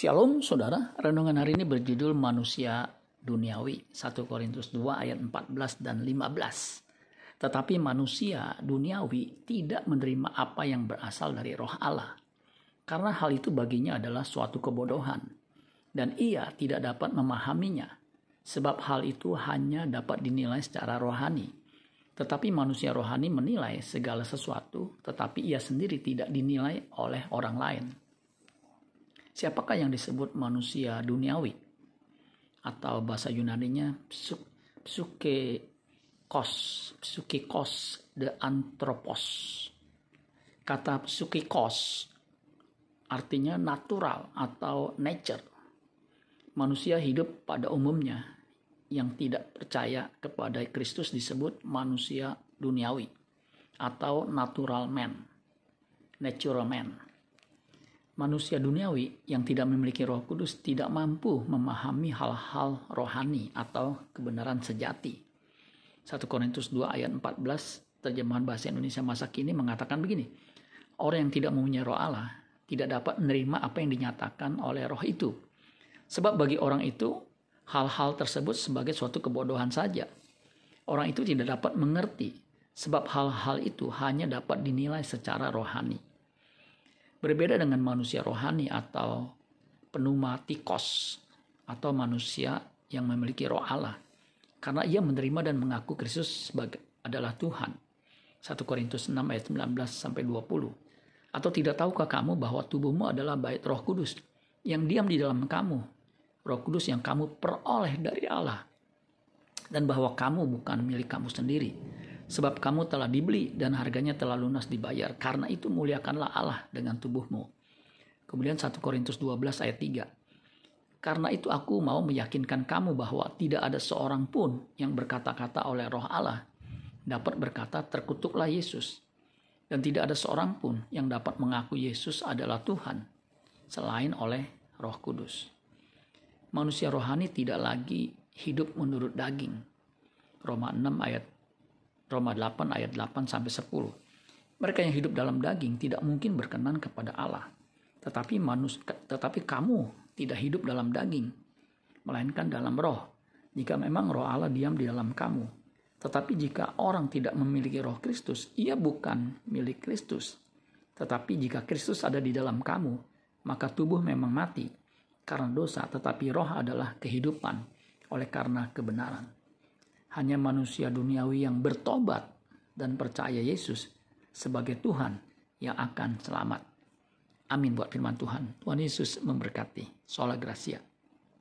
Shalom saudara, renungan hari ini berjudul manusia duniawi 1 Korintus 2 ayat 14 dan 15. Tetapi manusia duniawi tidak menerima apa yang berasal dari roh Allah. Karena hal itu baginya adalah suatu kebodohan. Dan ia tidak dapat memahaminya. Sebab hal itu hanya dapat dinilai secara rohani. Tetapi manusia rohani menilai segala sesuatu, tetapi ia sendiri tidak dinilai oleh orang lain. Siapakah yang disebut manusia duniawi? Atau bahasa Yunaninya psuke kos, psuke kos, the anthropos. Kata psuke kos artinya natural atau nature. Manusia hidup pada umumnya yang tidak percaya kepada Kristus disebut manusia duniawi atau natural man, natural man manusia duniawi yang tidak memiliki Roh Kudus tidak mampu memahami hal-hal rohani atau kebenaran sejati. 1 Korintus 2 ayat 14 terjemahan bahasa Indonesia masa kini mengatakan begini. Orang yang tidak mempunyai roh Allah tidak dapat menerima apa yang dinyatakan oleh roh itu. Sebab bagi orang itu hal-hal tersebut sebagai suatu kebodohan saja. Orang itu tidak dapat mengerti sebab hal-hal itu hanya dapat dinilai secara rohani. Berbeda dengan manusia rohani atau pneumatikos atau manusia yang memiliki roh Allah. Karena ia menerima dan mengaku Kristus sebagai adalah Tuhan. 1 Korintus 6 ayat 19 sampai 20. Atau tidak tahukah kamu bahwa tubuhmu adalah bait Roh Kudus yang diam di dalam kamu, Roh Kudus yang kamu peroleh dari Allah, dan bahwa kamu bukan milik kamu sendiri, Sebab kamu telah dibeli dan harganya telah lunas dibayar. Karena itu muliakanlah Allah dengan tubuhmu. Kemudian 1 Korintus 12 ayat 3. Karena itu aku mau meyakinkan kamu bahwa tidak ada seorang pun yang berkata-kata oleh roh Allah dapat berkata terkutuklah Yesus. Dan tidak ada seorang pun yang dapat mengaku Yesus adalah Tuhan selain oleh roh kudus. Manusia rohani tidak lagi hidup menurut daging. Roma 6 ayat Roma 8 ayat 8 sampai 10. Mereka yang hidup dalam daging tidak mungkin berkenan kepada Allah. Tetapi manus tetapi kamu tidak hidup dalam daging, melainkan dalam roh. Jika memang roh Allah diam di dalam kamu. Tetapi jika orang tidak memiliki roh Kristus, ia bukan milik Kristus. Tetapi jika Kristus ada di dalam kamu, maka tubuh memang mati karena dosa, tetapi roh adalah kehidupan oleh karena kebenaran hanya manusia duniawi yang bertobat dan percaya Yesus sebagai Tuhan yang akan selamat. Amin buat firman Tuhan. Tuhan Yesus memberkati. Sola Gracia.